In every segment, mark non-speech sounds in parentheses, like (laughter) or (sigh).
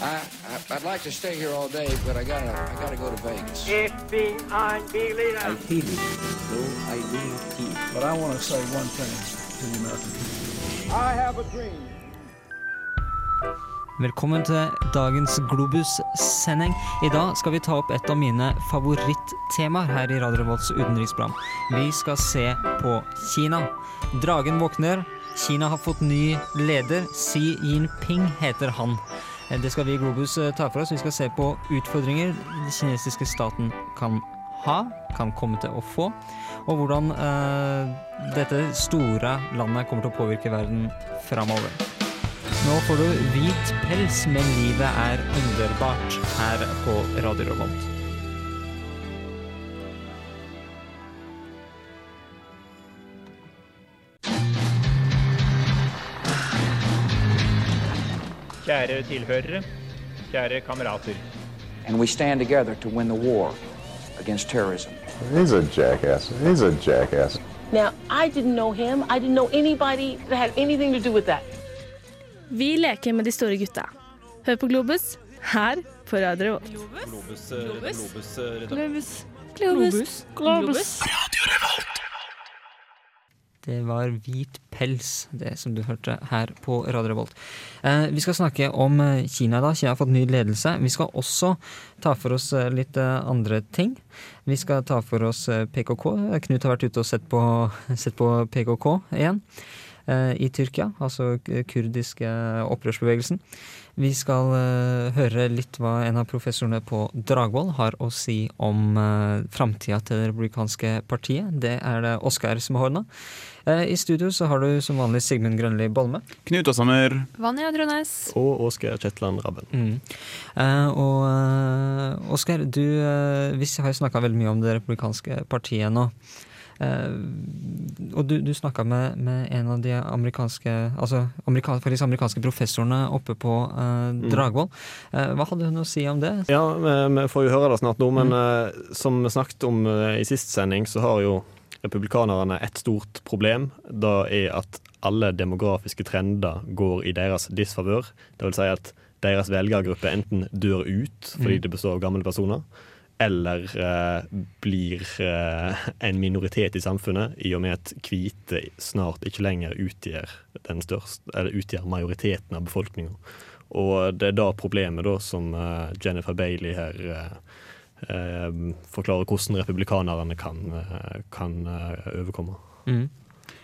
I, I, I'd like to stay here all day, but I gotta, I gotta go to Vegas. FBI leader. I hate it, though I do not. But I want to say one thing to the American people. I have a dream. Velkommen til dagens Globus-sending. I dag skal vi ta opp et av mine favorittemaer her i Radio Revolts utenriksprogram. Vi skal se på Kina. Dragen våkner. Kina har fått ny leder. Xi Jinping heter han. Det skal vi i Globus eh, ta for oss. Vi skal se på utfordringer den kinesiske staten kan ha, kan komme til å få, og hvordan eh, dette store landet kommer til å påvirke verden framover. Nå får du hvit pels, men livet er underbart her på Radio Revolt. Kjære tilhørere, kjære kamerater. And we stand together to win the war against terrorism. He's a jackass. He's a jackass. Now, I didn't know him. I didn't know anybody that had anything to do with that. Vi leker med de store gutta. Hør på Globus her på Radio Revolt. Globus. Globus. Globus. Globus. Globus. Det var hvit pels, det som du hørte her på Radio Revolt. Eh, vi skal snakke om eh, Kina da. Kina har fått ny ledelse. Vi skal også ta for oss eh, litt eh, andre ting. Vi skal ta for oss PKK. Knut har vært ute og sett på, (laughs) sett på PKK igjen. Eh, I Tyrkia, altså kurdiske opprørsbevegelsen. Vi skal eh, høre litt hva en av professorene på Dragvoll har å si om uh, framtida til det republikanske partiet. Det er det Oskar som har ordna. Eh, I studio så har du som vanlig Sigmund Grønli Bolme. Knut Åshammer. Vanja Trondheis. Og Oskar Kjetland Rabben. Mm. Eh, og Oskar, du vi har jo snakka veldig mye om det republikanske partiet nå. Eh, og du, du snakka med, med en av de amerikanske altså amerika, amerikanske professorene oppe på eh, Dragvoll. Eh, hva hadde hun å si om det? Ja, vi, vi får jo høre det snart nå, men eh, som vi snakket om eh, i sist sending, så har jo republikanerne et stort problem. Det er at alle demografiske trender går i deres disfavør. Det vil si at deres velgergruppe enten dør ut fordi Mm. det består av gamle personer, eller eh, blir eh, en minoritet i samfunnet, i og med at hvite snart ikke lenger utgjør, den største, eller utgjør majoriteten av befolkninga. Og det er da problemet da som eh, Jennifer Bailey her eh, eh, forklarer hvordan republikanerne kan, eh, kan overkomme. Mm.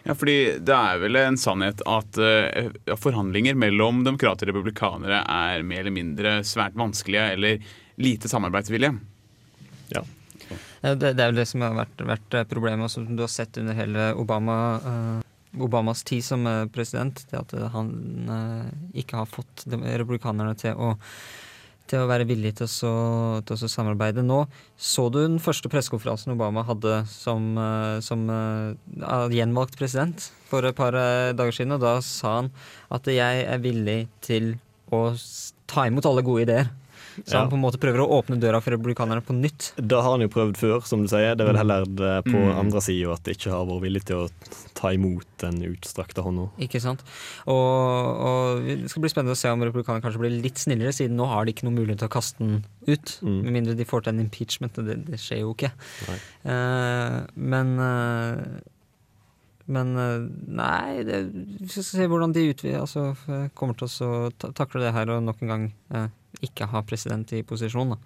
Ja, fordi det er vel en sannhet at uh, forhandlinger mellom demokrater og republikanere er mer eller mindre svært vanskelige eller lite samarbeidsvillige. Ja. Eh, Det, det er jo det som har vært, vært eh, problemet, som du har sett under hele Obama, uh, Obamas tid som president. Det at han uh, ikke har fått republikanerne til å, til å være villige til til å samarbeide. Nå så du den første pressekonferansen Obama hadde som, uh, som gjenvalgt president for et par dager siden, og da sa han at jeg er villig til å ta imot alle gode ideer. Så han på en måte prøver å åpne døra for republikanerne på nytt. Det har han jo prøvd før, som du sier. Det er vel heller det på Mm. andre sida at det ikke har vært villig til å ta imot den utstrakte hånda. Ikke sant? Og, og det skal bli spennende å se om republikanerne kanskje blir litt snillere, siden nå har de ikke noen mulighet til å kaste den ut. Mm. Med mindre de får til en impeachment, det, det skjer jo ikke. Eh, men uh, men eh, nei, det, vi skal se hvordan de utvider, altså, kommer til å takle det her og nok en gang eh, ikke ha president i posisjon. Da.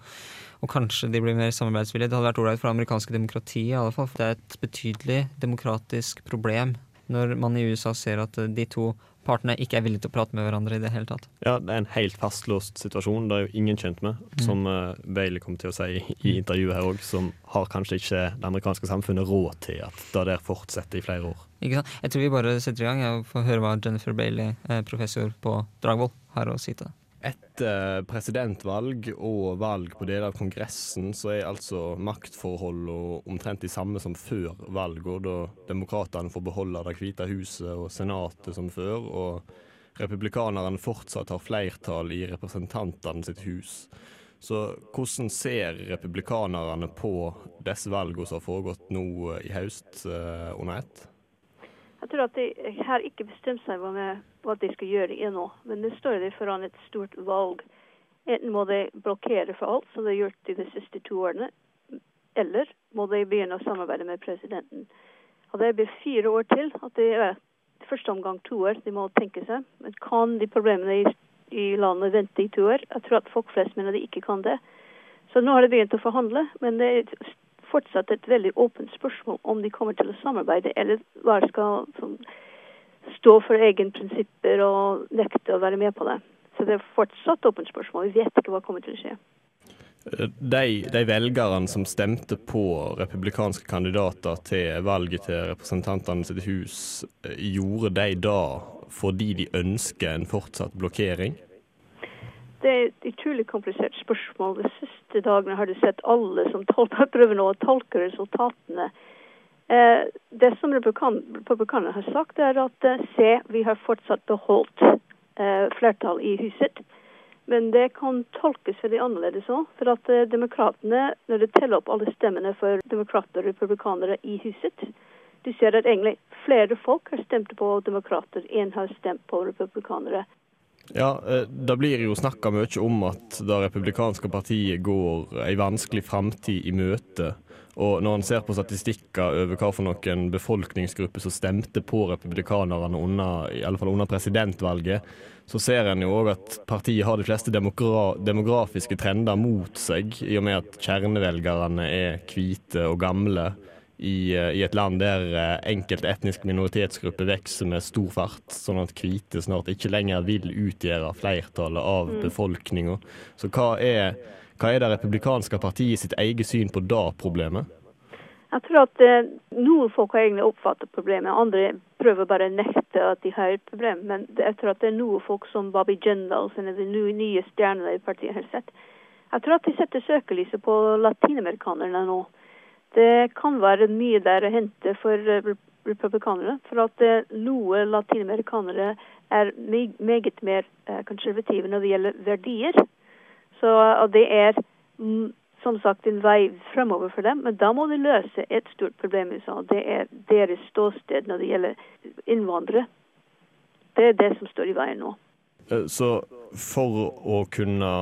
Og kanskje de blir mer samarbeidsvillige. Det hadde vært ålreit for det amerikanske demokratiet. i alle fall. Det er et betydelig demokratisk problem når man i USA ser at eh, de to partene ikke er villige til å prate med hverandre i det hele tatt. Ja, det er en helt fastlåst situasjon. Det er jo ingen kjent med, som uh, Bailey kom til å si i intervjuet her òg, som har kanskje ikke det amerikanske samfunnet råd til at det der fortsetter i flere år. Ikke sant? Jeg tror vi bare setter i gang og får høre hva Jennifer Bailey, eh, professor på Dragvoll, har å si til det. Etter presidentvalg og valg på deler av Kongressen, så er altså maktforholdene omtrent de samme som før valget, da demokratene får beholde Det hvite huset og senatet som før, og republikanerne fortsatt har flertall i representantene sitt hus. Så hvordan ser republikanerne på disse valgene som har foregått nå i høst eh, under ett? Jeg tror at de har ikke bestemt seg med, hva de skal gjøre ennå. Men det står de foran et stort valg. Enten må de blokkere for alt, som de har gjort i de siste to årene, eller må de begynne å samarbeide med presidenten. Og Det blir fire år til. at det er første omgang to år. De må tenke seg. Men kan de problemene i, i landet vente i to år? Jeg tror at folk flest mener de ikke kan det. Så nå har de begynt å forhandle, men det er fortsatt et veldig åpent spørsmål om de kommer til å samarbeide, eller hva skal som, stå for egne prinsipper og nekte å være med på det. Så det er fortsatt åpent spørsmål. Vi vet ikke hva kommer til å skje. De, de velgerne som stemte på republikanske kandidater til valget til representantene sitt hus, gjorde de da fordi de ønsker en fortsatt blokkering? Det er et utrolig komplisert spørsmål. De siste dagene har du sett alle som (laughs) prøver nå å tolke resultatene. Eh, det som republikanerne har sagt, er at eh, se, vi har fortsatt beholdt eh, flertall i huset. Men det kan tolkes veldig annerledes òg. For at eh, demokratene, når de teller opp alle stemmene for demokrater og republikanere i huset, du ser at egentlig flere folk har stemt på demokrater enn har stemt på republikanere. Ja, eh, Det blir jo snakka mye om at det republikanske partiet går ei vanskelig framtid i møte. Og når en ser på statistikker over hva for noen befolkningsgrupper som stemte på republikanerne under, i alle fall under presidentvalget, så ser en jo òg at partiet har de fleste demogra demografiske trender mot seg, i og med at kjernevelgerne er hvite og gamle i, eh, i, et land der eh, enkelte etniske minoritetsgrupper vokser med stor fart, sånn at hvite snart ikke lenger vil utgjøre flertallet av mm. befolkninga. Så hva er, hva er det republikanske partiet sitt eget syn på det problemet? Jeg tror at eh, noen folk har egentlig oppfattet problemet, andre prøver bare å nekte at de har et problem. Men jeg tror at det er noen folk som Bobby Jindal, som er de nye stjernene i partiet, har sett. Jeg tror at de setter søkelyset på latinamerikanerne nå det kan være mye der å hente for eh, republikanere. For at eh, noe latinamerikanere er meget mer eh, konservative når det gjelder verdier. Så det er mm, som sagt en vei fremover for dem, men da må de løse et stort problem i USA. Det er deres ståsted når det gjelder innvandrere. Det er det som står i veien nå. Så for å kunne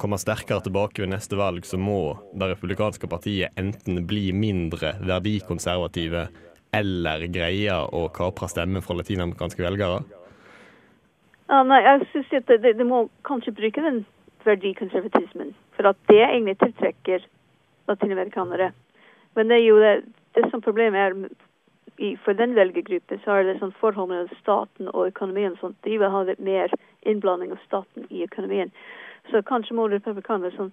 komme sterkere tilbake ved neste valg, så må det republikanske partiet enten bli mindre verdikonservative eller greie å kapre stemmer fra latinamerikanske velgere? Ja, nei, jeg synes at det, det, må kanskje bruke den verdikonservatismen. For at det egentlig tiltrekker latinamerikanere. Men det er jo det, det som problemet er i, for den velgergruppen, så er det sånn forhold mellom staten og økonomien. Sånn, de vil ha litt mer innblanding av staten i økonomien. Så kanskje må republikanerne sånn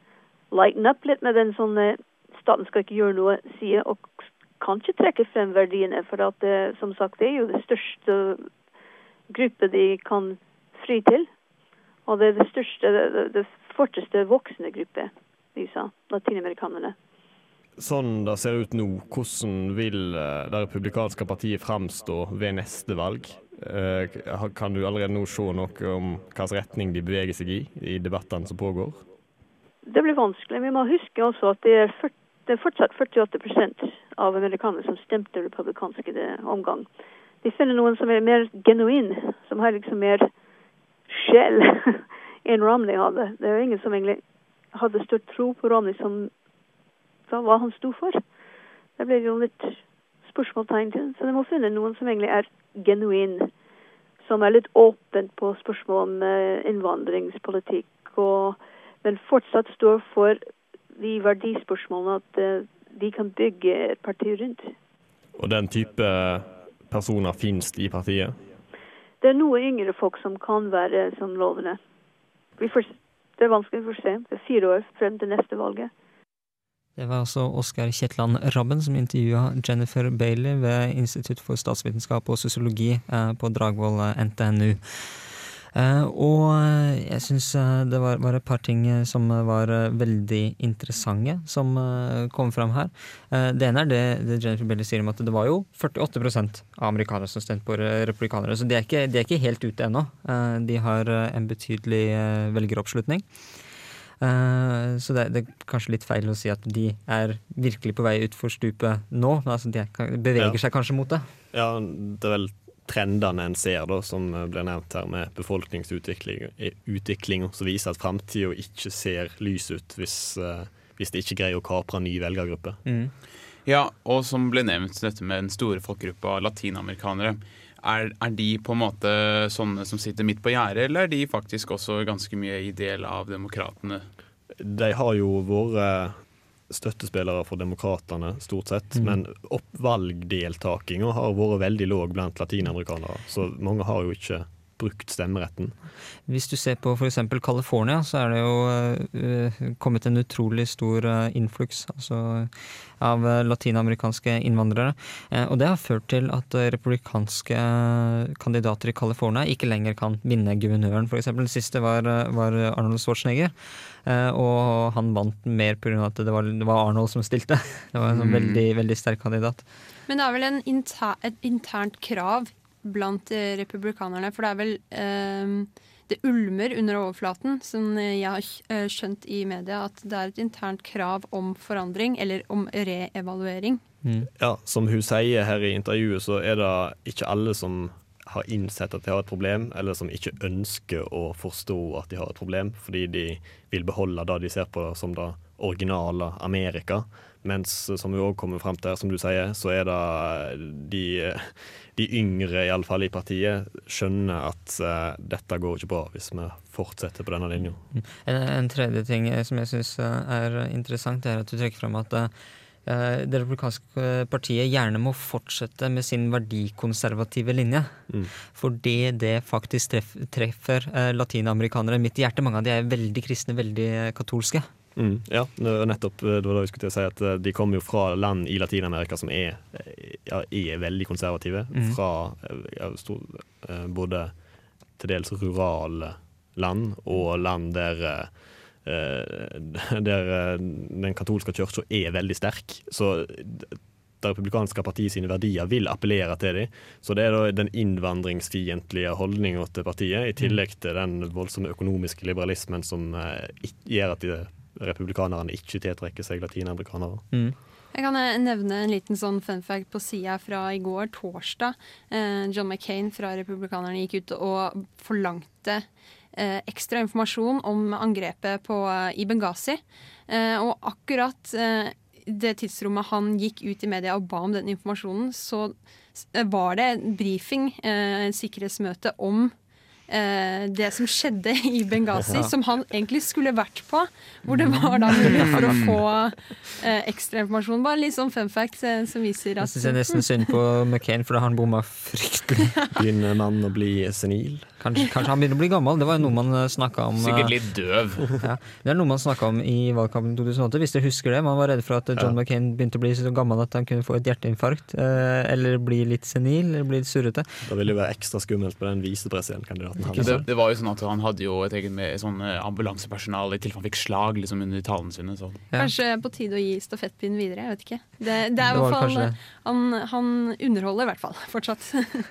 lighten up litt med den sånn eh, staten skal ikke gjøre noe side, og kanskje trekke frem verdiene. For at eh, som sagt, det er jo det største gruppe de kan fri til. Og det er det største, det, forteste voksende gruppe, de sa, latinamerikanerne. Sånn det ser ut nå, hvordan vil eh, det republikanske partiet framstå ved neste valg? Eh, kan du allerede nå se noe om hvilken retning de beveger seg i, i debattene som pågår? Det blir vanskelig. Vi må huske også at det er, 40, det er fortsatt 48% av amerikanere som stemte republikansk i omgang. De finner noen som er mer genuin, som har liksom mer sjel (laughs) enn Romney hadde. Det er jo ingen som egentlig hadde stort tro på Romney som sa hva han sto for. Det blir jo litt spørsmålstegn til. Så de må finne noen som egentlig er genuin, som er litt åpen på spørsmål om uh, innvandringspolitikk, og, men fortsatt står for de verdispørsmålene at uh, de kan bygge et parti rundt. Og den type personer finnes i partiet? Det er noe yngre folk som kan være som lovende. Det er vanskelig å se. Det er fire år frem til neste valget. Det var altså Oskar Kjetland Rabben som intervjua Jennifer Bailey ved Institutt for statsvitenskap og sosiologi eh, på Dragvoll eh, NTNU. Eh, og jeg syns det var, var, et par ting som var veldig interessante som kom fram her. Det ene er det, det, Jennifer Bailey sier om at det var jo 48 av amerikanere som stemte på republikanere. Så de er ikke, de er ikke helt ute ennå. De har en betydelig velgeroppslutning. Eh, så det, det er kanskje litt feil å si at de er virkelig på vei utfor stupet nå. Altså, de er, beveger Ja. seg kanskje mot det. Ja, det er vel trendene en ser, da, som blir nevnt her, med befolkningsutvikling som viser at framtida ikke ser lys ut hvis, eh, hvis de ikke greier å kapre en ny velgergruppe. Mm. Ja, og som ble nevnt, dette med den store folkegruppa latinamerikanere. Er, er de på en måte sånne som sitter midt på gjerdet, eller er de faktisk også ganske mye i del av demokratene? De har jo vært støttespillere for demokratene, stort sett. Mm. Men valgdeltakinga har vært veldig låg blant latinamerikanere. Så mange har jo ikke brukt stemmeretten. Hvis du ser på f.eks. California, så er det jo eh, kommet en utrolig stor uh, influks altså, av uh, latinamerikanske innvandrere. Eh, og det har ført til at republikanske kandidater i California ikke lenger kan vinne guvernøren, f.eks. Den siste var, var Arnold Schwarzenegger. og han vant mer pga. at det var, det var, Arnold som stilte. (laughs) Det var en sånn Mm. veldig, veldig sterk kandidat. Men det er vel en inter, et internt krav blant eh, republikanerne, for det er vel eh, Det ulmer under overflaten, som jeg har eh, skjønt i media, at det er et internt krav om forandring, eller om reevaluering. Ja, Som hun sier her i intervjuet, så er det ikke alle som har innsett at de har et problem, eller som ikke ønsker å forstå at de har et problem, fordi de vil beholde det de ser på som det originale Amerika. Mens som vi også kommer frem til, som du sier, så er det de, de yngre, iallfall i partiet, skjønner at uh, dette går ikke bra hvis vi fortsetter på denne linja. En, en tredje ting eh, som jeg syns er interessant, er at du trekker fram at uh, det republikanske partiet gjerne må fortsette med sin verdikonservative linje. Mm. Fordi det faktisk treffer, treffer latinamerikanere midt i hjertet. Mange av de er veldig kristne, veldig katolske. Mm, ja, nettopp. Det var da vi skulle til å si at De kommer jo fra land i Latin-Amerika som er, ja, er veldig konservative. Mm. Fra ja, stor, både til dels rurale land og land der (laughs) der den katolske kirka er veldig sterk. Så det republikanske partiet sine verdier vil appellere til dem. Så det er da den innvandringsfiendtlige holdninga til partiet, i tillegg til den voldsomme økonomiske liberalismen som gjør at de republikanerne ikke tiltrekker seg latinamerikanere. Mm. Jeg kan nevne en liten sånn fun fact på sida fra i går, torsdag. Eh, John McCain fra Republikanerne gikk ut og forlangte eh, ekstra informasjon om angrepet på, i Benghazi. Eh, og akkurat det tidsrommet han gikk ut i media og ba om den informasjonen, så var det en brifing, et sikkerhetsmøte, om det som skjedde i Benghazi, Ja. som han egentlig skulle vært på. Hvor det var da mulig for å få eh, ekstra informasjon. Bare litt sånn fun fact eh, som viser Jeg at syns nesten synd på McCain, for da har han bomma fryktelig. (laughs) Begynner man å bli senil? Kanskje, kanskje han begynner å bli gammel. Det var noe man snakka om. Sikkert eh, litt døv. Ja, det er noe man snakka om i valgkampen 2008, hvis dere husker det. Man var redd for at John Ja. McCain begynte å bli så gammel at han kunne få et hjerteinfarkt. eh, Eller bli litt senil, eller bli litt surrete. Da ville det være ekstra skummelt på den visepresidentkandidaten. Det, det var jo sånn at Han hadde jo et eget med sånn ambulansepersonal i tilfelle han fikk slag liksom under talene sine. Så. Kanskje på tide å gi stafettpinnen videre. Jeg vet ikke. Det, det er i Det hvert fall kanskje han, han underholder i hvert fall fortsatt.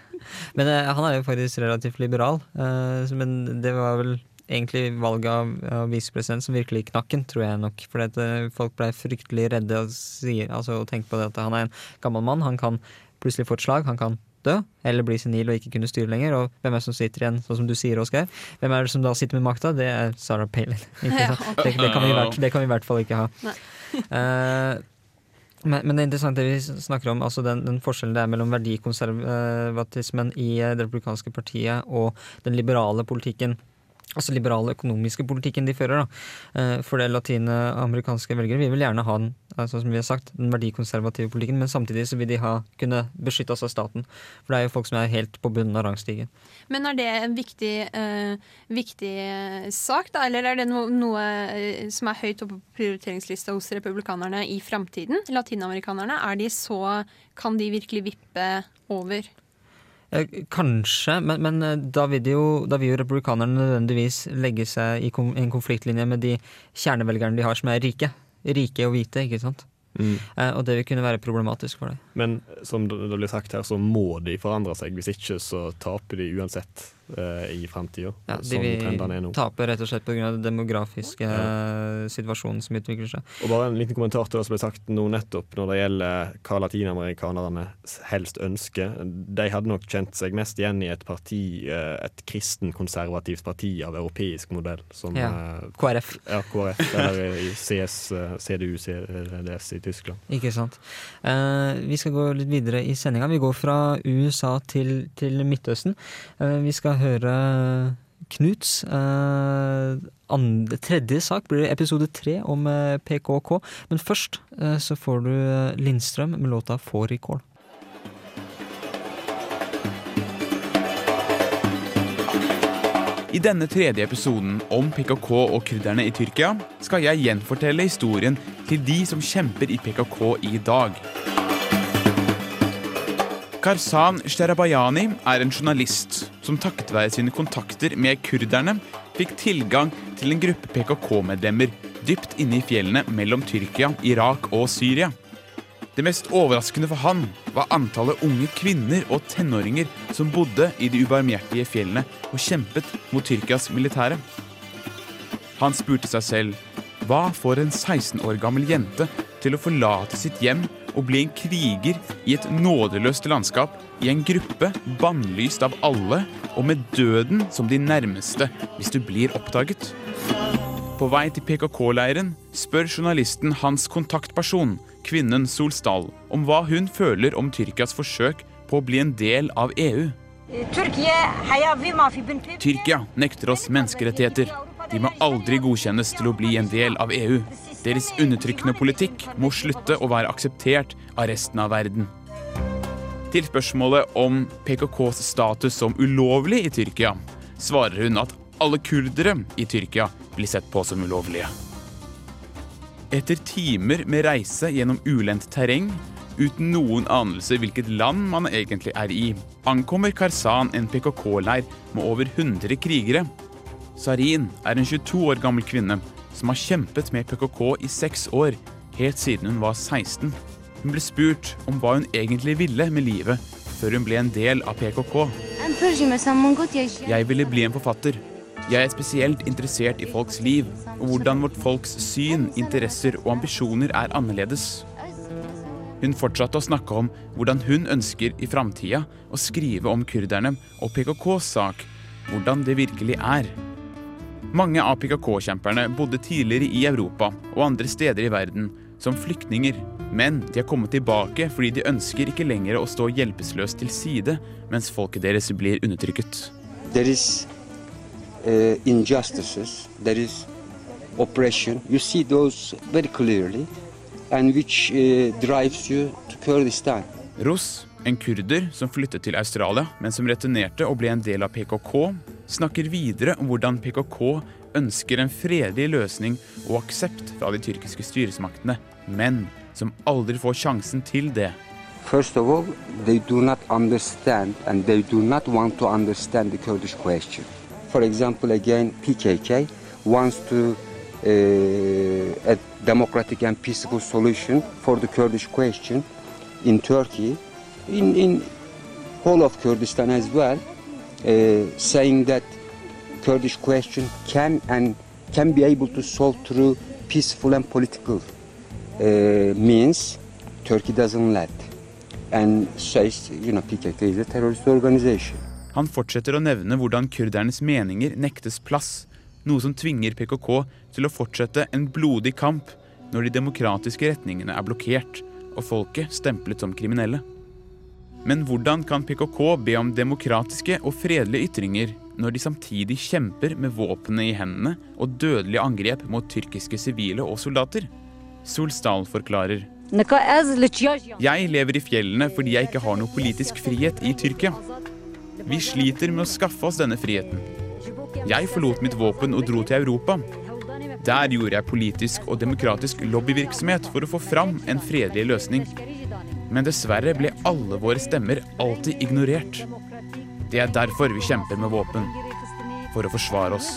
(laughs) Men eh, han er jo faktisk relativt liberal. eh, men det var vel egentlig valget av, av visepresident som virkelig knakken, tror jeg nok. For folk ble fryktelig redde og, sier, altså, og tenkte på det at han er en gammel mann. Han kan plutselig få et slag. Han kan dø, eller bli senil og ikke kunne styre lenger. Og hvem er det som sitter igjen, sånn som du sier, Oskar? Hvem er det som da sitter med makta? Det er Sarah Palin. (laughs) Ja. Det, det, kan hvert, det kan vi i hvert fall ikke ha. (laughs) Eh, men, men det er interessant det vi snakker om, altså den, den forskjellen det er mellom verdikonservatismen i eh, det republikanske partiet og den liberale politikken. Altså liberale økonomiske politikken de fører. da. Eh, For det latinamerikanske velgere vi vil gjerne ha den, altså, som vi har sagt, den verdikonservative politikken, men samtidig så vil de ha, kunne beskytte oss av staten. For det er jo folk som er helt på bunnen av rangstigen. Men er det en viktig, uh, viktig sak, da? Eller er det noe, noe som er høyt oppe på prioriteringslista hos republikanerne i framtiden? Latinamerikanerne, er de så Kan de virkelig vippe over? Eh, Kanskje, men, men eh, da, vil jo, da vil jo republikanerne nødvendigvis legge seg i en konfliktlinje med de kjernevelgerne de har som er rike. Rike og hvite, ikke sant? Mm. Eh, og det vil kunne være problematisk for dem. Men som det blir sagt her, så må de forandre seg. Hvis ikke så taper de uansett eh, i framtida. Ja, de vil tape rett og slett pga. den demografiske ja. situasjonen som utvikler seg. Og bare en liten kommentar til det som ble sagt nå nettopp når det gjelder hva latinamerikanerne helst ønsker. De hadde nok kjent seg mest igjen i et parti, eh, et kristen konservativt parti av europeisk modell. Som, Ja. eh, KrF. Ja, KrF, eller i CS, CDU, CDS i Tyskland. Ikke sant. Uh, vi skal gå litt videre i sendinga. Vi går fra USA til, til Midtøsten. Uh, vi skal høre Knuts eh, andre, tredje sak blir episode tre om eh, PKK. Men først eh, så får du eh, Lindstrøm med låta 'Fårikål'. I denne tredje episoden om PKK og krydderne i Tyrkia skal jeg gjenfortelle historien til de som kjemper i PKK i dag. Karsan Sherabayani er en journalist som takket være sine kontakter med kurderne fikk tilgang til en gruppe PKK-medlemmer dypt inne i fjellene mellom Tyrkia, Irak og Syria. Det mest overraskende for han var antallet unge kvinner og tenåringer som bodde i de ubarmhjertige fjellene og kjempet mot Tyrkias militære. Han spurte seg selv hva får en 16 år gammel jente til å forlate sitt hjem og bli en kriger i et nådeløst landskap i en gruppe bannlyst av alle og med døden som de nærmeste hvis du blir oppdaget? På vei til PKK-leiren spør journalisten hans kontaktperson, kvinnen Solstad, om hva hun føler om Tyrkias forsøk på å bli en del av EU. Tyrkia nekter oss menneskerettigheter. De må aldri godkjennes til å bli en del av EU. Deres undertrykkende politikk må slutte å være akseptert av resten av verden. Til spørsmålet om PKKs status som ulovlig i Tyrkia, svarer hun at alle kurdere i Tyrkia blir sett på som ulovlige. Etter timer med reise gjennom ulendt terreng, uten noen anelse hvilket land man egentlig er i, ankommer Karsan en PKK-leir med over 100 krigere. Sarin er en 22 år gammel kvinne som har kjempet med PKK i seks år, helt siden hun var 16. Hun ble spurt om hva hun egentlig ville med livet før hun ble en del av PKK. Jeg ville bli en forfatter. Jeg er spesielt interessert i folks liv, og hvordan vårt folks syn, interesser og ambisjoner er annerledes. Hun fortsatte å snakke om hvordan hun ønsker i framtida å skrive om kurderne og PKKs sak, hvordan det virkelig er. Mange av PKK-kjemperne bodde tidligere i Europa og andre steder i verden som flyktninger, men de har kommet tilbake fordi de ønsker ikke lenger å stå hjelpeløst til side mens folket deres blir undertrykket. There is uh, injustices, there is oppression. You see those very clearly, and which uh, drives you to Kurdistan. Ros, en kurder som flyttet til Australia, men som returnerte og ble en del av PKK, snakker videre om hvordan PKK ønsker en fredelig løsning og aksept fra de tyrkiske styresmaktene, men som aldri får sjansen til det. First of all, they do not understand and they do not want to understand the Kurdish question. For example, again, PKK wants to uh, a democratic and peaceful solution for the Kurdish question in Turkey, in, in whole of Kurdistan as well, uh, saying that Kurdish question can and can be able to solve through peaceful and political uh, means. Turkey doesn't let, and says you know PKK is a terrorist organization. Han fortsetter å nevne hvordan kurdernes meninger nektes plass, noe som tvinger PKK til å fortsette en blodig kamp når de demokratiske retningene er blokkert og folket stemplet som kriminelle. Men hvordan kan PKK be om demokratiske og fredelige ytringer når de samtidig kjemper med våpnene i hendene og dødelige angrep mot tyrkiske sivile og soldater? Solsdal forklarer. Jeg lever i fjellene fordi jeg ikke har noe politisk frihet i Tyrkia. Vi sliter med å skaffe oss denne friheten. Jeg forlot mitt våpen og dro til Europa. Der gjorde jeg politisk og demokratisk lobbyvirksomhet for å få fram en fredelig løsning. Men dessverre ble alle våre stemmer alltid ignorert. Det er derfor vi kjemper med våpen. For å forsvare oss.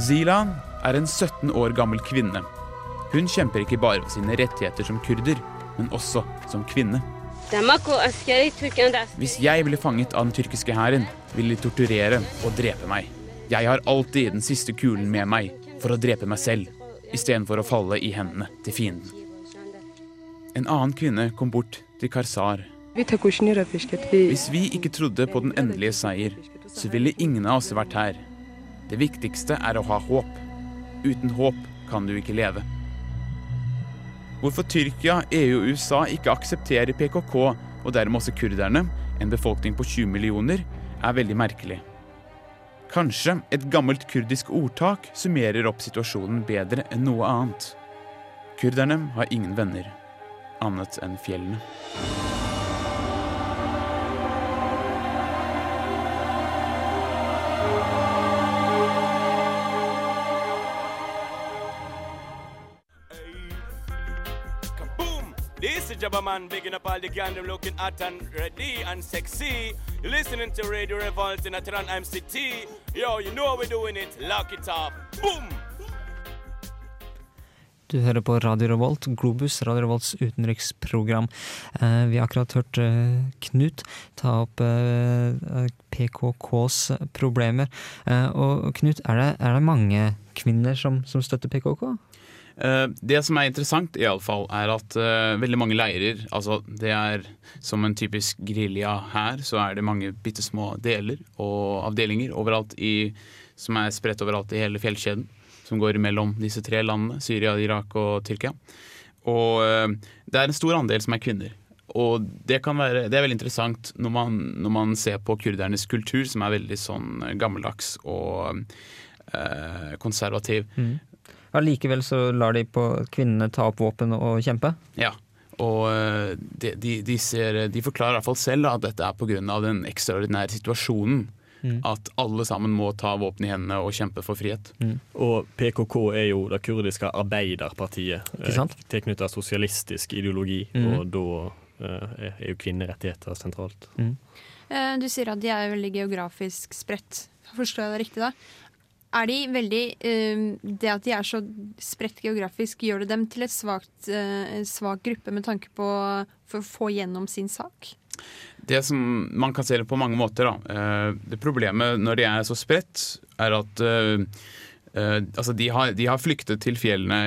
Zilan er en 17 år gammel kvinne. Hun kjemper ikke bare for sine rettigheter som kurder, men også som kvinne. Hvis jeg ble fanget av den tyrkiske hæren, ville de torturere og drepe meg. Jeg har alltid den siste kulen med meg for å drepe meg selv, istedenfor å falle i hendene til fienden. En annen kvinne kom bort til Karzar. Hvis vi ikke trodde på den endelige seier, så ville ingen av oss vært her. Det viktigste er å ha håp. Uten håp kan du ikke leve. Hvorfor Tyrkia, EU og USA ikke aksepterer PKK, og dermed også kurderne, en befolkning på 20 millioner, er veldig merkelig. Kanskje et gammelt kurdisk ordtak summerer opp situasjonen bedre enn noe annet. Kurderne har ingen venner, annet enn fjellene. This is Jabba Man, bigging up all the gang, looking hot and ready and sexy. You're listening to Radio Revolt in Atran MCT. Yo, you know how we're doing it. Lock it up. Boom! Du hører på Radio Revolt, Globus, Radio Revolts utenriksprogram. Eh, vi har akkurat hørt eh, Knut ta opp eh, PKKs problemer. Og Knut, er det, er det mange kvinner som, som støtter PKK? Det som er interessant, i alle fall, er at uh, veldig mange leirer altså Det er som en typisk gerilja her, så er det mange bitte små deler og avdelinger overalt i, som er spredt overalt i hele fjellkjeden. Som går mellom disse tre landene, Syria, Irak og Tyrkia. Og eh, det er en stor andel som er kvinner. Og det, kan være, det er veldig interessant når man, når man ser på kurdernes kultur, som er veldig sånn gammeldags og eh, konservativ. Mm. Allikevel så lar de på kvinnene ta opp våpen og kjempe? Ja. Og eh, de, de, de, ser, de forklarer i hvert fall selv at dette er pga. den ekstraordinære situasjonen. Mm. At alle sammen må ta våpen i hendene og kjempe for frihet. Og PKK er jo det kurdiske arbeiderpartiet. Eh, Tilknyttet sosialistisk ideologi, Mm. og da eh, er jo kvinnerettigheter sentralt. Eh, Du sier at de er veldig geografisk spredt. Forstår jeg det riktig da? Er de veldig eh, Det at de er så spredt geografisk, gjør det dem til et svakt, eh, en svak gruppe med tanke på for å få gjennom sin sak? Det som Man kan se det på mange måter. Da. Eh, Det Problemet når de er så spredt, er at eh, eh, altså de, har, de har flyktet til fjellene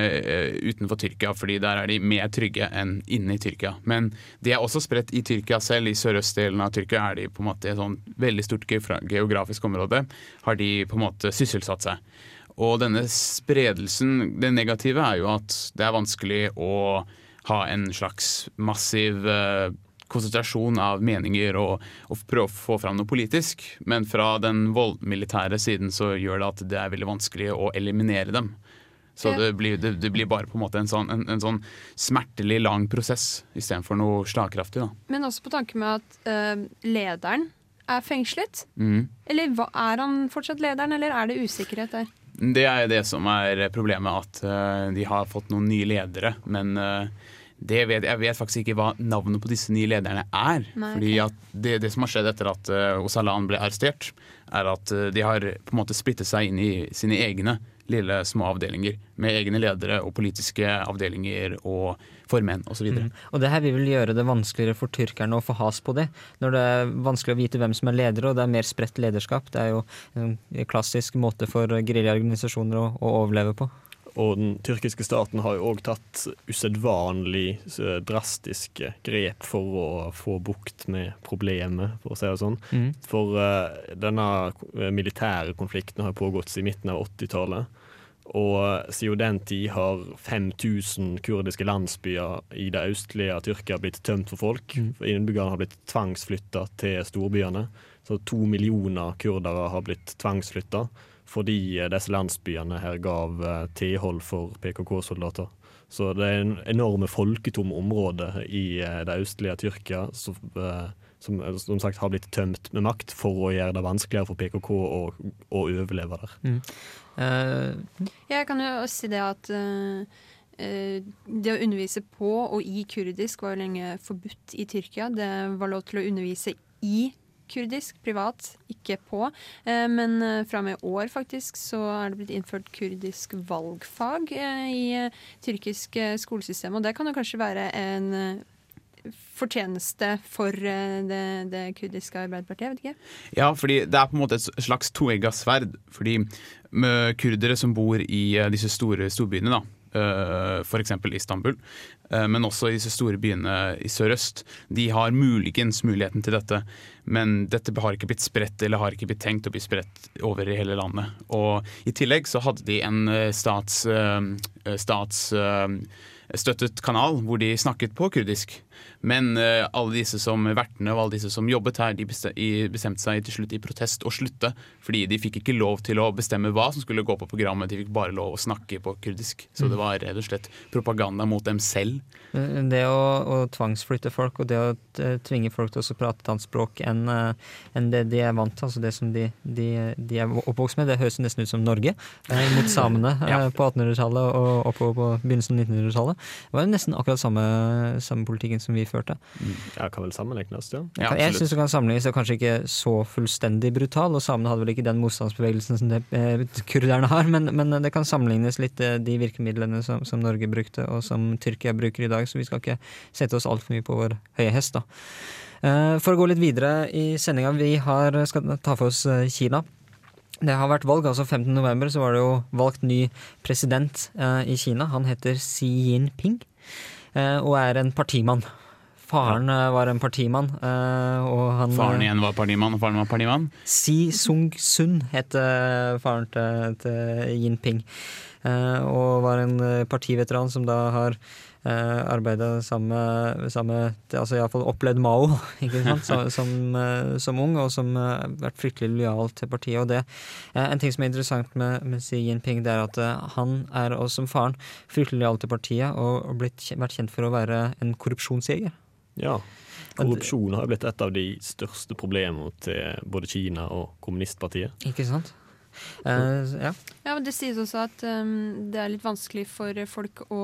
utenfor Tyrkia, fordi der er de mer trygge enn inne i Tyrkia. Men de er også spredt i Tyrkia selv. I sørøstdelen av Tyrkia er de på en måte i et sånn veldig stort geografisk område. Har de på en måte sysselsatt seg. Og denne spredelsen, det negative er jo at det er vanskelig å ha en slags massiv konsentrasjon av meninger og, og prøve å få fram noe politisk. Men fra den voldmilitære siden så gjør det at det er veldig vanskelig å eliminere dem. Så det, blir, det, det blir bare på en måte en sånn, en, en sånn smertelig lang prosess istedenfor noe slagkraftig. Da. Men også på tanke med at øh, lederen er fengslet. Mm. Eller er han fortsatt lederen, eller er det usikkerhet der? Det er det som er problemet, at øh, de har fått noen nye ledere. Men det vet, jeg vet faktisk ikke hva navnet på disse nye lederne er. Nei, fordi ok. at det, det som har skjedd etter at uh, Osalan ble arrestert, er at uh, de har på en måte splittet seg inn i sine egne lille små avdelinger. Med egne ledere og politiske avdelinger og formenn osv. Mm. Og det her vil gjøre det vanskeligere for tyrkerne å få has på det. Når det er vanskelig å vite hvem som er ledere, og det er mer spredt lederskap. Det er jo en klassisk måte for geriljaorganisasjoner å, å overleve på. Og den tyrkiske staten har jo òg tatt usedvanlig eh, drastiske grep for å få bukt med problemet, for å si det sånn. Mm. For uh, denne militære konflikten har pågått siden midten av 80-tallet. Og eh, siden den tid har 5000 kurdiske landsbyer i det østlige Tyrkia blitt tømt for folk. For Innbyggerne har blitt tvangsflytta til storbyene. Så to millioner kurdere har blitt tvangsflytta fordi eh, disse landsbyene her gav eh, tilhold for PKK-soldater. Så det er en enorme folketomme områder i eh, det østlige Tyrkia som, som som sagt har blitt tømt med makt for å gjøre det vanskeligere for PKK å, å overleve der. Mm. Uh. Jeg kan jo si det at eh, eh, det å undervise på og i kurdisk var jo lenge forbudt i Tyrkia. Det var lov til å undervise i kurdisk privat, ikke på. Eh, men eh, fra og med i år faktisk så er det blitt innført kurdisk valgfag eh, i tyrkisk skolesystem. Og det kan jo kanskje være en fortjeneste for det, det kurdiske arbeiderpartiet? Vet ikke. Ja, fordi det er på en måte et slags toegga sverd. Fordi kurdere som bor i disse store storbyene, da, f.eks. Istanbul, men også i disse store byene i sørøst, de har muligens muligheten til dette. Men dette har ikke blitt spredt eller har ikke blitt tenkt å bli spredt over i hele landet. Og I tillegg så hadde de en eh, stats, stats støttet kanal hvor de snakket på kurdisk. Men alle disse som vertene og alle disse som jobbet her, de bestemte seg til slutt i protest å slutte. Fordi de fikk ikke lov til å bestemme hva som skulle gå på programmet, de fikk bare lov å snakke på kurdisk. Så det var rett og slett propaganda mot dem selv. Eh, det å, å tvangsflytte folk og det å eh, tvinge folk til å prate et annet språk enn en det de er vant til, altså det som de, de, de er oppvokst med, det høres nesten ut som Norge mot samene (laughs) ja. på 1800-tallet og oppover på begynnelsen av 1900-tallet. Det var jo nesten akkurat samme, samme politikken som vi førte. Mm. Ja, kan vel sammenlignes, ja. ja jeg syns det kan sammenlignes, det er kanskje ikke så fullstendig brutal, og samene hadde vel ikke den motstandsbevegelsen som det, eh, kurderne har, men, men, det kan sammenlignes litt eh, de virkemidlene som, som, Norge brukte, og som Tyrkia bruker i dag, så vi skal ikke sette oss altfor mye på vår høye hest, da. Eh, for å gå litt videre i sendinga, vi har, skal ta for oss eh, Kina. Det har vært valg. altså 15. november så var det jo valgt ny president eh, i Kina. Han heter Xi Jinping eh, og er en partimann. Faren. Var en partimann. Eh, og han, faren igjen var partimann, og faren var partimann? Xi Sung-sun het faren til, til Jinping. Eh, og var en partiveteran som da har eh, arbeida sammen med altså Iallfall opplevd Mao (laughs) ikke sant? (laughs) Som, som, eh, som, ung, og som har uh, vært fryktelig lojal til partiet. Og det, eh, En ting som er interessant med, med Xi Jinping, det er at uh, han er også som faren fryktelig lojal til partiet, og, og blitt, vært kjent for å være en korrupsjonsjeger. Ja. Korrupsjon har blitt et av de største problemene til både Kina og kommunistpartiet. Ikke sant? Uh, ja. ja, men Det sies også at um, det er litt vanskelig for folk å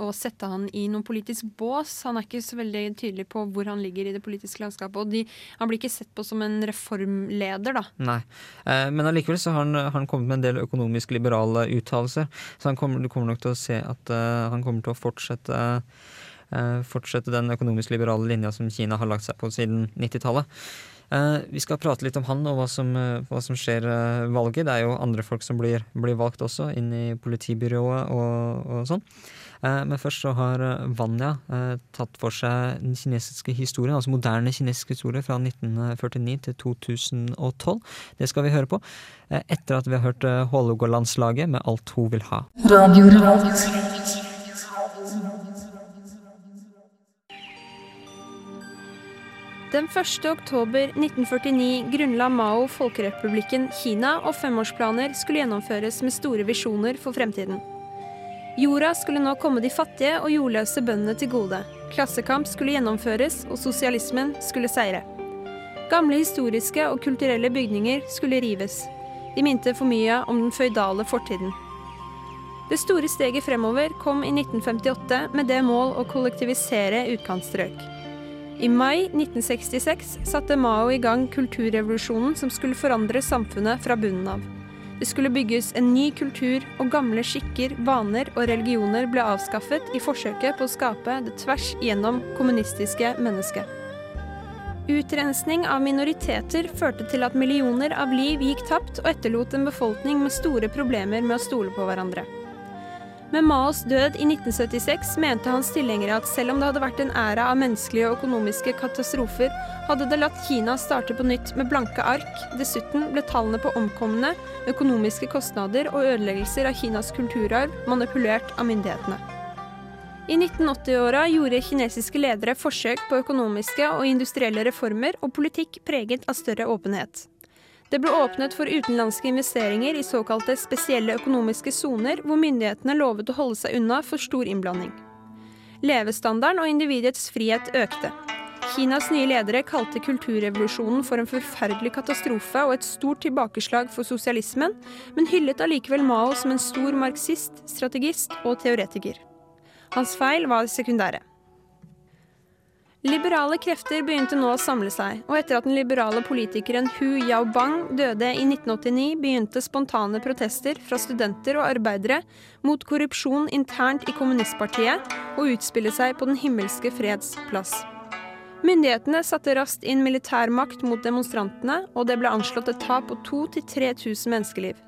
å sette han i noen politisk bås. Han er ikke så veldig tydelig på hvor han ligger i det politiske landskapet. Og de, han blir ikke sett på som en reformleder, da. Nei, eh, men allikevel så har han, han, kommet med en del økonomisk liberale uttalelser. Så han kommer, du kommer nok til å se at uh, han kommer til å fortsette, uh, fortsette den økonomisk liberale linja som Kina har lagt seg på siden 90-tallet. Uh, vi skal prate litt om han og hva som, hva som skjer valget. Det er jo andre folk som blir, blir valgt også, inn i politibyrået og, og sånn. Eh, men først så har Vanja Vanya eh, tatt for seg den kinesiske historien, altså moderne kinesisk historie fra 1949 til 2012. Det skal vi høre på etter at vi har hørt Hålogalandslaget med Alt hun vil ha. Radio Den 1. oktober 1949 grunnla Mao Folkerepublikken Kina, og femårsplaner skulle gjennomføres med store visjoner for fremtiden. Jorda skulle nå komme de fattige og jordløse bøndene til gode. Klassekamp skulle gjennomføres, og sosialismen skulle seire. Gamle historiske og kulturelle bygninger skulle rives. De minte for mye om den føydale fortiden. Det store steget fremover kom i 1958 med det mål å kollektivisere utkantstrøk. I mai 1966 satte Mao i gang kulturrevolusjonen som skulle forandre samfunnet fra bunnen av. Det skulle bygges en ny kultur, og gamle skikker, vaner og religioner ble avskaffet i forsøket på å skape det tvers igjennom kommunistiske mennesket. Utrensning av minoriteter førte til at millioner av liv gikk tapt og etterlot en befolkning med store problemer med å stole på hverandre. Med Maos død i 1976 mente hans tilhengere at selv om det hadde vært en æra av menneskelige og økonomiske katastrofer, hadde det latt Kina starte på nytt med blanke ark. Dessuten ble tallene på omkomne, økonomiske kostnader og ødeleggelser av Kinas kulturarv manipulert av myndighetene. I 1980-åra gjorde kinesiske ledere forsøk på økonomiske og industrielle reformer og politikk preget av større åpenhet. Det ble åpnet for utenlandske investeringer i såkalte spesielle økonomiske soner, hvor myndighetene lovet å holde seg unna for stor innblanding. Levestandarden og individets frihet økte. Kinas nye ledere kalte kulturrevolusjonen for en forferdelig katastrofe og et stort tilbakeslag for sosialismen, men hyllet allikevel Mao som en stor marxist, strategist og teoretiker. Hans feil var sekundære. Liberale krefter begynte nå å samle seg, og etter at den liberale politikeren Hu Yaobang døde i 1989, begynte spontane protester fra studenter og arbeidere mot korrupsjon internt i kommunistpartiet å utspille seg på Den himmelske freds plass. Myndighetene satte raskt inn militærmakt mot demonstrantene, og det ble anslått et tap på 2000-3000 menneskeliv.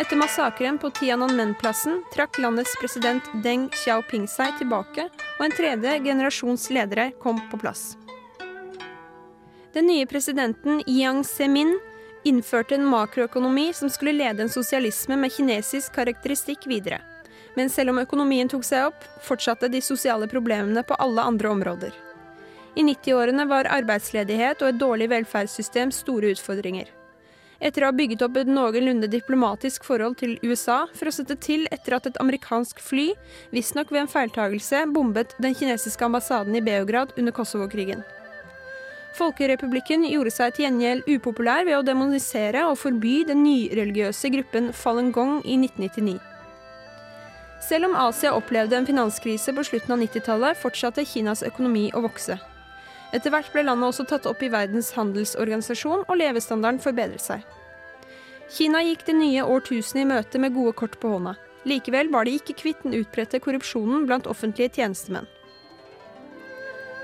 Etter massakren på Tiananmen-plassen trakk landets president Deng Xiaoping seg tilbake, og en tredje generasjons ledere kom på plass. Den nye presidenten Yang Zemin innførte en makroøkonomi som skulle lede en sosialisme med kinesisk karakteristikk videre. Men selv om økonomien tok seg opp, fortsatte de sosiale problemene på alle andre områder. I 90-årene var arbeidsledighet og et dårlig velferdssystem store utfordringer etter å ha bygget opp et noenlunde diplomatisk forhold til USA for å sette til etter at et amerikansk fly, visstnok ved en feiltagelse, bombet den kinesiske ambassaden i Beograd under Kosovo-krigen. Folkerepublikken gjorde seg til gjengjeld upopulær ved å demonisere og forby den nyreligiøse gruppen Falun Gong i 1999. Selv om Asia opplevde en finanskrise på slutten av 90-tallet, fortsatte Kinas økonomi å vokse. Etter hvert ble landet også tatt opp i Verdens handelsorganisasjon, og levestandarden forbedret seg. Kina gikk det nye årtusenet i møte med gode kort på hånda. Likevel var de ikke kvitt den utbredte korrupsjonen blant offentlige tjenestemenn.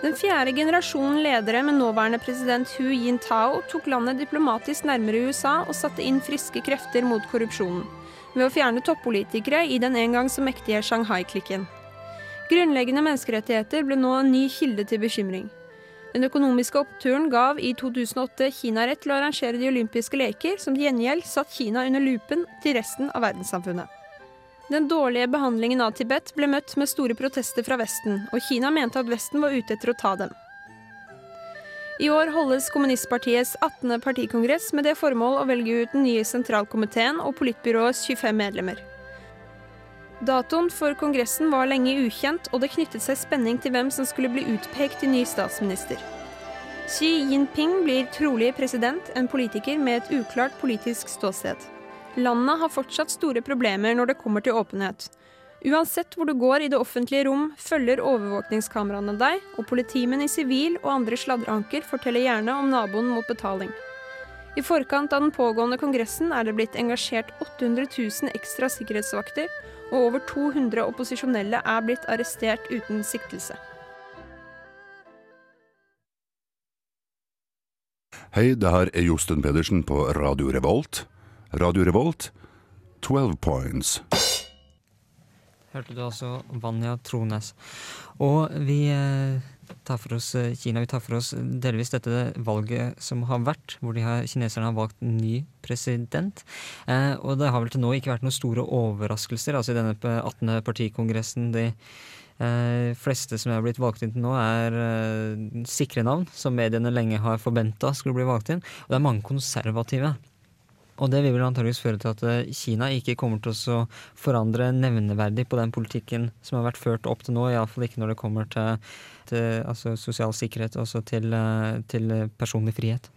Den fjerde generasjonen ledere med nåværende president Hu Jintao tok landet diplomatisk nærmere USA og satte inn friske krefter mot korrupsjonen, ved å fjerne toppolitikere i den en gang så mektige Shanghai-klikken. Grunnleggende menneskerettigheter ble nå en ny kilde til bekymring. Den økonomiske oppturen gav i 2008 Kina rett til å arrangere de olympiske leker, som til gjengjeld satt Kina under lupen til resten av verdenssamfunnet. Den dårlige behandlingen av Tibet ble møtt med store protester fra Vesten, og Kina mente at Vesten var ute etter å ta dem. I år holdes kommunistpartiets 18. partikongress med det formål å velge ut den nye sentralkomiteen og politbyråets 25 medlemmer. Datoen for kongressen var lenge ukjent, og det knyttet seg spenning til hvem som skulle bli utpekt til ny statsminister. Xi Jinping blir trolig president, en politiker med et uklart politisk ståsted. Landet har fortsatt store problemer når det kommer til åpenhet. Uansett hvor du går i det offentlige rom, følger overvåkningskameraene deg, og politimenn i sivil og andre sladreanker forteller gjerne om naboen mot betaling. I forkant av den pågående kongressen er det blitt engasjert 800 000 ekstra sikkerhetsvakter, og over 200 opposisjonelle er blitt arrestert uten siktelse. Hei, det her er Josten Pedersen på Radio Revolt. Radio Revolt, 12 points. Hørte du altså Vanja Trones. Og vi eh, tar for oss eh, Kina. Vi tar for oss delvis dette valget som har vært, hvor har, kineserne har valgt ny president. Eh, og det har vel til nå ikke vært noen store overraskelser altså i denne 18. partikongressen. De eh, fleste som er blitt valgt inn til nå, er eh, sikre navn, som mediene lenge har forventa skulle bli valgt inn. Og det er mange konservative. Og det vil vel antageligvis føre til at eh, Kina ikke kommer til å forandre nevneverdig på den politikken som har vært ført opp til nå, iallfall ikke når det kommer til, til altså sosial sikkerhet, og til, eh, til, personlig frihet.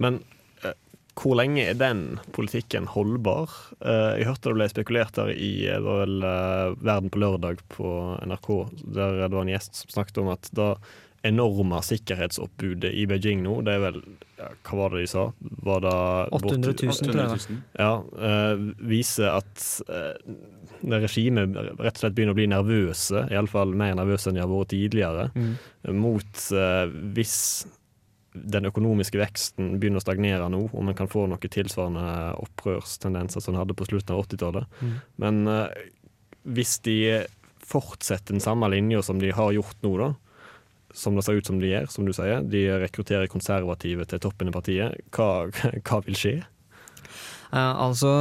Men eh, hvor lenge er den politikken holdbar? Jeg hørte det ble spekulert der i det var vel, Verden på lørdag på NRK, der det var en gjest som snakket om at da enorme sikkerhetsoppbudet i Beijing nå, det er vel ja, Hva var det de sa? Var det 800 000, tror jeg. Ja, uh, viser at uh, regimet rett og slett begynner å bli nervøse, iallfall mer nervøse enn de har vært tidligere, mm. mot uh, hvis den økonomiske veksten begynner å stagnere nå, og man kan få noen tilsvarende opprørstendenser som en hadde på slutten av 80-tallet. Mm. Men hvis de fortsetter den samme linja som de har gjort nå, da, som det ser ut som de gjør, som du sier. De rekrutterer konservative til toppen i partiet. Hva, (laughs) hva vil skje? Eh, altså,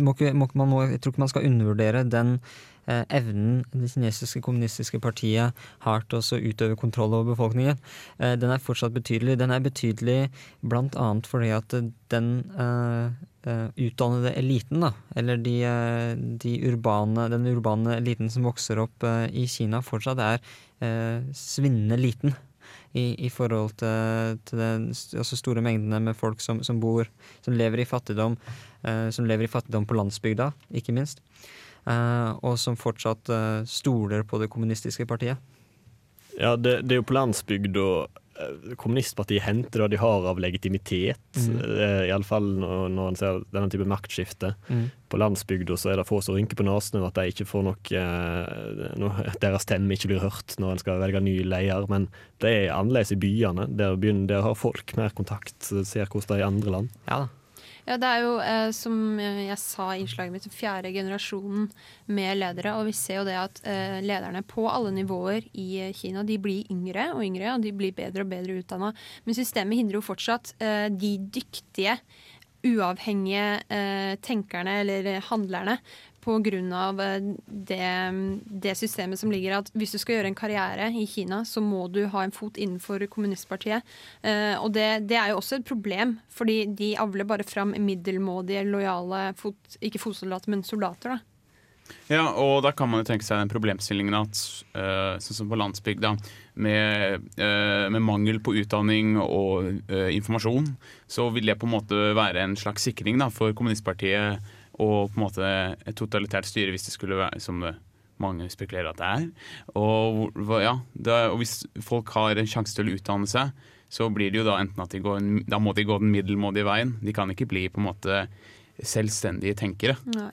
må må, må, jeg tror ikke man skal undervurdere den eh, evnen det kinesiske kommunistiske partiet har til å utøve kontroll over befolkningen. Eh, den er fortsatt betydelig. Den er betydelig bl.a. fordi at den utdannede eliten, da, eller de, de urbane, den urbane eliten som vokser opp i Kina, fortsatt er eh, svinnende liten i, i forhold til, til den altså store mengdene med folk som, som, bor Som lever i fattigdom. Eh, som lever i fattigdom på landsbygda, ikke minst. Eh, og som fortsatt eh, stoler på det kommunistiske partiet. Ja, det, det er jo på landsbygda eh, kommunistpartiet henter det de har av legitimitet. Mm. Mm. Iallfall når, når en ser denne type maktskifte. Mm. På landsbygda så er det få som rynker på nesen over at de ikke får nok eh, no, Deres stemme ikke blir hørt når en skal velge ny leder. Men det er annerledes i byene. Der, begynner, der har folk mer kontakt, ser hvordan det er i andre land. Ja da. Ja, det er jo, eh, som jeg sa i innslaget mitt, fjerde generasjonen med ledere. Og vi ser jo det at eh, lederne på alle nivåer i Kina de blir yngre og yngre, og de blir bedre og bedre utdanna. Men systemet hindrer jo fortsatt eh, de dyktige, uavhengige eh, tenkerne eller handlerne av eh, det, det systemet som ligger at hvis du skal gjøre en karriere i Kina, så må du ha en fot innenfor kommunistpartiet. Eh, og det, det er jo også et problem, fordi de avler bare fram middelmådige, lojale fot, ikke fotsoldater, men soldater. da. Ja, og da kan man jo tenke seg den problemstillingen at eh, sånn som på landsbygda, med, med mangel på utdanning og informasjon, så vil det på en måte være en slags sikring da, for kommunistpartiet og på en måte et totalitært styre hvis det skulle være som det mange spekulerer at det er. Og, ja, det, og hvis folk har en sjanse til å utdanne seg, så blir det jo da enten at de går, da må de gå den middelmådige veien. De kan ikke bli på en måte selvstendige tenkere. Nei.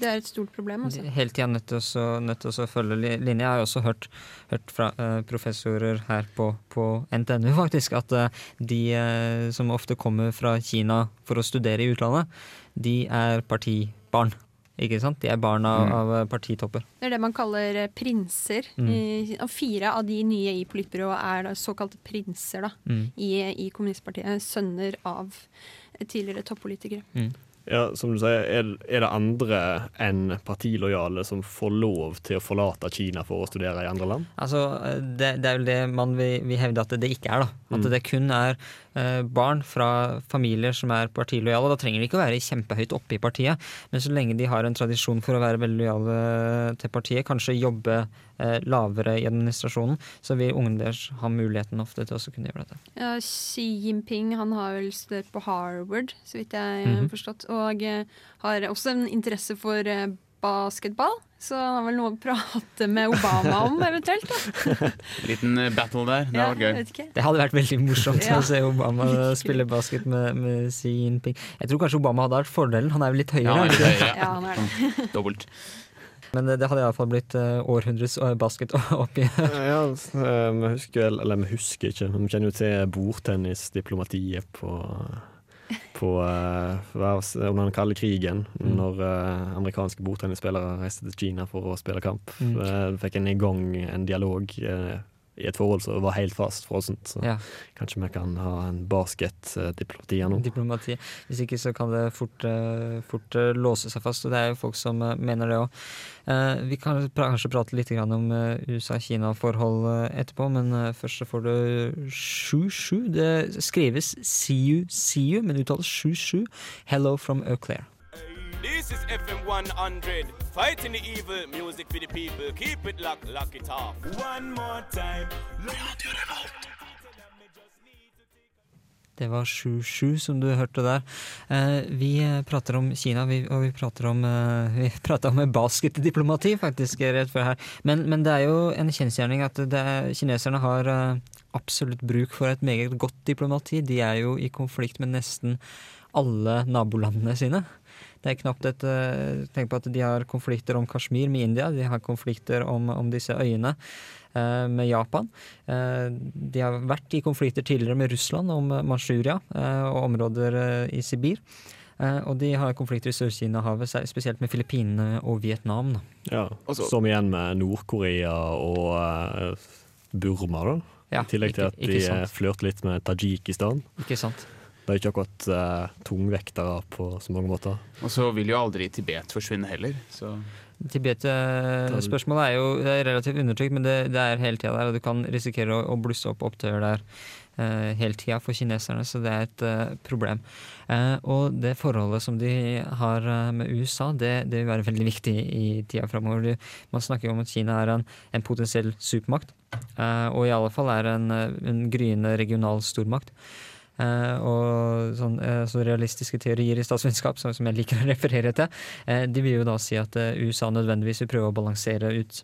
Det er et stort problem. altså. Helt igjen nødt til å nødt til å følge li- linja. Jeg har også hørt, hørt fra eh, professorer her på, på NTNU (laughs) faktisk, at eh, de eh, som ofte kommer fra Kina for å studere i utlandet, de er partibarn. Ikke sant? De er barn av, Mm. av partitopper. Det er det man kaller prinser. Mm. Og fire av de nye i politbyrået er da såkalte prinser da, Mm. i, i kommunistpartiet. Sønner av tidligere toppolitikere. Ja, som du sier, er, er det andre enn partilojale som får lov til å forlate Kina for å studere i andre land? Altså, eh, det, det er vel det man vil, vil hevde at det ikke er. da. At Mm. det kun er barn fra familier som er partilojale. Da trenger de ikke å være kjempehøyt oppe i partiet, men så lenge de har en tradisjon for å være veldig lojale til partiet, kanskje jobbe eh, lavere i administrasjonen, så vil ungene deres ha muligheten ofte til å kunne gjøre dette. Ja, Xi Jinping han har vel studert på Harvard, så vidt jeg har forstått. Og eh, har også en interesse for eh, basketball. Så han har vel noe å prate med Obama om, eventuelt. da. (laughs) Liten eh, battle der. Det Ja, var gøy. Det hadde vært veldig morsomt Ja. å se Obama (laughs) spille basket med, med Xi Jinping. Jeg tror kanskje Obama hadde vært fordelen. Han er jo litt høyere. Ja, er er det? høyere. Ja, han er det. Dobbelt. Men det, det hadde iallfall blitt uh, århundres eh, basket (laughs) oppi Ja, eh, vi husker vel, eller vi husker ikke, vi kjenner jo til bordtennisdiplomatiet på på uh, under den kalde krigen, Mm. når uh, amerikanske bordtennisspillere reiste til Kina for å spille kamp. Mm. Uh, fikk en i gang en dialog i et forhold som var helt fast frossent. Så Ja. kanskje vi kan ha en basketdiplomati her nå. diplomati. Hvis ikke så kan det fort, eh, fort eh, låse seg fast, og det er jo folk som eh, mener det òg. vi kan kanskje prate litt grann om USA-Kina-forhold etterpå, men først så får du 7-7. Det skrives CU-CU, men uttales 7-7. Hello from Eau Claire. This is FM 100, fighting the evil, music for the people. Keep it locked, lock it off. One more time. Det var 7-7 som du hørte der. Eh, vi prater om Kina, vi, og vi prater om, eh, vi (laughs) prater om basketdiplomati faktisk rett før her. Men, men det er jo en kjensgjerning at det er, kineserne har eh, absolutt bruk for et meget godt diplomati. De er jo i konflikt med nesten alle nabolandene sine. Det er knapt et eh, Tenk på at de har konflikter om Kashmir med India, de har konflikter om, om disse øyene eh, med Japan. Eh, de har vært i konflikter tidligere med Russland om Manchuria og områder i Sibir. Eh, og de har konflikter i Sør-Kina-havet, spesielt med Filippinene og Vietnam. Ja, Som igjen med Nord-Korea og Burma, da. Ja, I tillegg til ikke- at de flørter litt med Tajikistan. Ikke sant? Det er ikke akkurat eh, tungvektere på så mange måter. Og så vil jo aldri Tibet forsvinne heller. Så Tibet-spørsmålet er jo det er relativt undertrykt, men det, det er hele tida der, og du kan risikere å, å blusse opp opptøyer der eh, hele tida for kineserne, så det er et eh, problem. Eh, og det forholdet som de har eh, med USA, det, det vil være veldig viktig i tida framover. Man snakker jo om at Kina er en, en potensiell supermakt, eh, og i alle fall er en, eh, en gryende regional stormakt. Eh, og sånn, eh, så realistiske teorier i statsvitenskap, som, jeg liker å (laughs) referere til, eh, de vil jo da si at USA nødvendigvis vil prøve å balansere ut,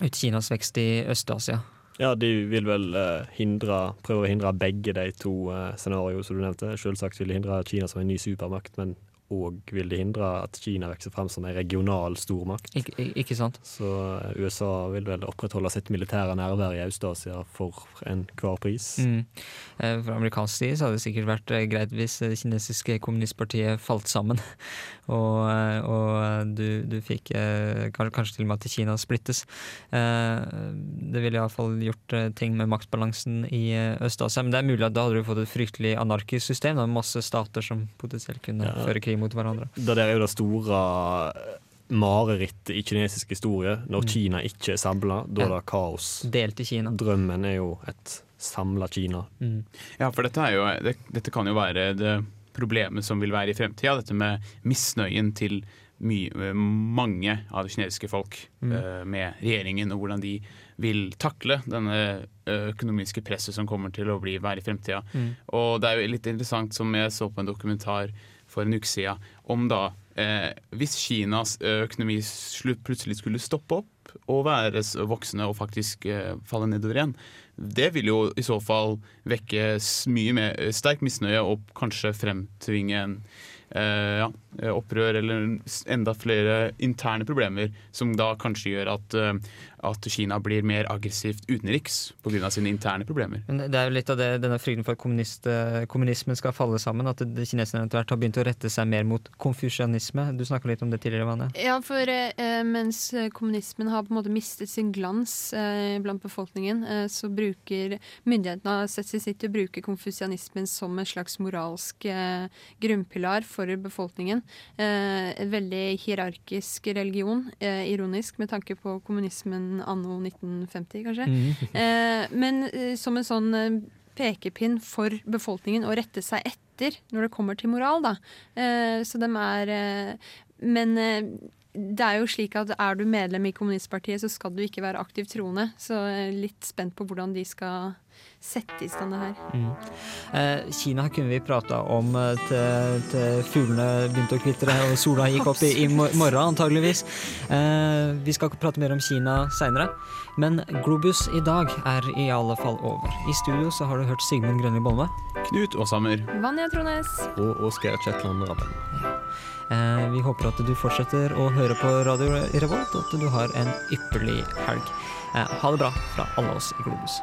ut Kinas vekst i Øst-Asia. Ja, de vil vel hindre, prøve å hindre begge de to scenarioene som du nevnte. Selvsagt vil de hindre Kina som en ny supermakt, men òg vil de hindre at Kina vokser frem som en regional stormakt. Ik ikke sant? Så eh, USA vil vel opprettholde sitt militære nærvær i Øst-Asia for enhver pris. Mm. Eh, Fra amerikansk side så hadde det sikkert vært eh, greit hvis det kinesiske kommunistpartiet falt sammen. (laughs) og, og du, du fikk kanskje til og med at Kina splittes. Det ville iallfall gjort ting med maktbalansen i Øst-Asia. Men det er mulig at da hadde du fått et fryktelig anarkisk system. Da, med masse stater som potensielt kunne Ja. føre krig mot hverandre. Det der er jo det store eh, marerittet i kinesisk historie. Når Mm. Kina ikke er samla, da er det kaos. Delt i Kina. Drømmen er jo et samla Kina. Ja, for dette, er jo, det, dette kan jo være det problemet som vil være i fremtida. Dette med misnøyen til mye, mange av det kinesiske folk Mm. uh, med regjeringen, og hvordan de vil takle denne eh, økonomiske presset som kommer til å bli, være i fremtida. Mm. Og det er jo litt interessant, som jeg så på en dokumentar for en uke siden, om da eh, hvis Kinas økonomi slutt, plutselig skulle stoppe opp og være voksne og faktisk eh, falle nedover igjen, det vil jo i så fall vekke mye mer eh, sterk misnøye og kanskje fremtvinge en eh, ja, eh, opprør eller enda flere interne problemer, som da kanskje gjør at, eh, at Kina blir mer aggressivt utenriks pga. sine interne problemer. Men det er jo litt av det, denne frykten for at kommunist, eh, kommunismen skal falle sammen, at kineserne etter hvert har begynt å rette seg mer mot konfusjonisme. Du snakka litt om det tidligere, Vanja. Ja, for eh, mens kommunismen har på en måte mistet sin glans eh, blant befolkningen, eh, så bruker myndighetene har sett seg sitt til å bruke konfusianismen som en slags moralsk eh, grunnpilar for befolkningen. Eh, en veldig hierarkisk religion, eh, ironisk med tanke på kommunismen anno 1950, kanskje. Mm. Eh, men eh, som en sånn eh, pekepinn for befolkningen å rette seg etter når det kommer til moral, da. Eh, så de er eh, Men det er jo slik at er du medlem i kommunistpartiet, så skal du ikke være aktivt troende. Så jeg er litt spent på hvordan de skal sette i stand det her. Mm. Eh, Kina kunne vi prata om eh, til, til fuglene begynte å kvitre og sola gikk opp i, i morgen, antageligvis. Eh, vi skal ikke prate mer om Kina seinere, men Globus i dag er i alle fall over. I studio så har du hørt Sigmund Grønli Bolme. Knut Åshammer. Vanja Trones. Og Oskar Kjetland Rabben. Eh, vi håper at du fortsetter å høre på Radio Revolt, og at du har en ypperlig helg. Eh, ha det bra fra alle oss i Globus.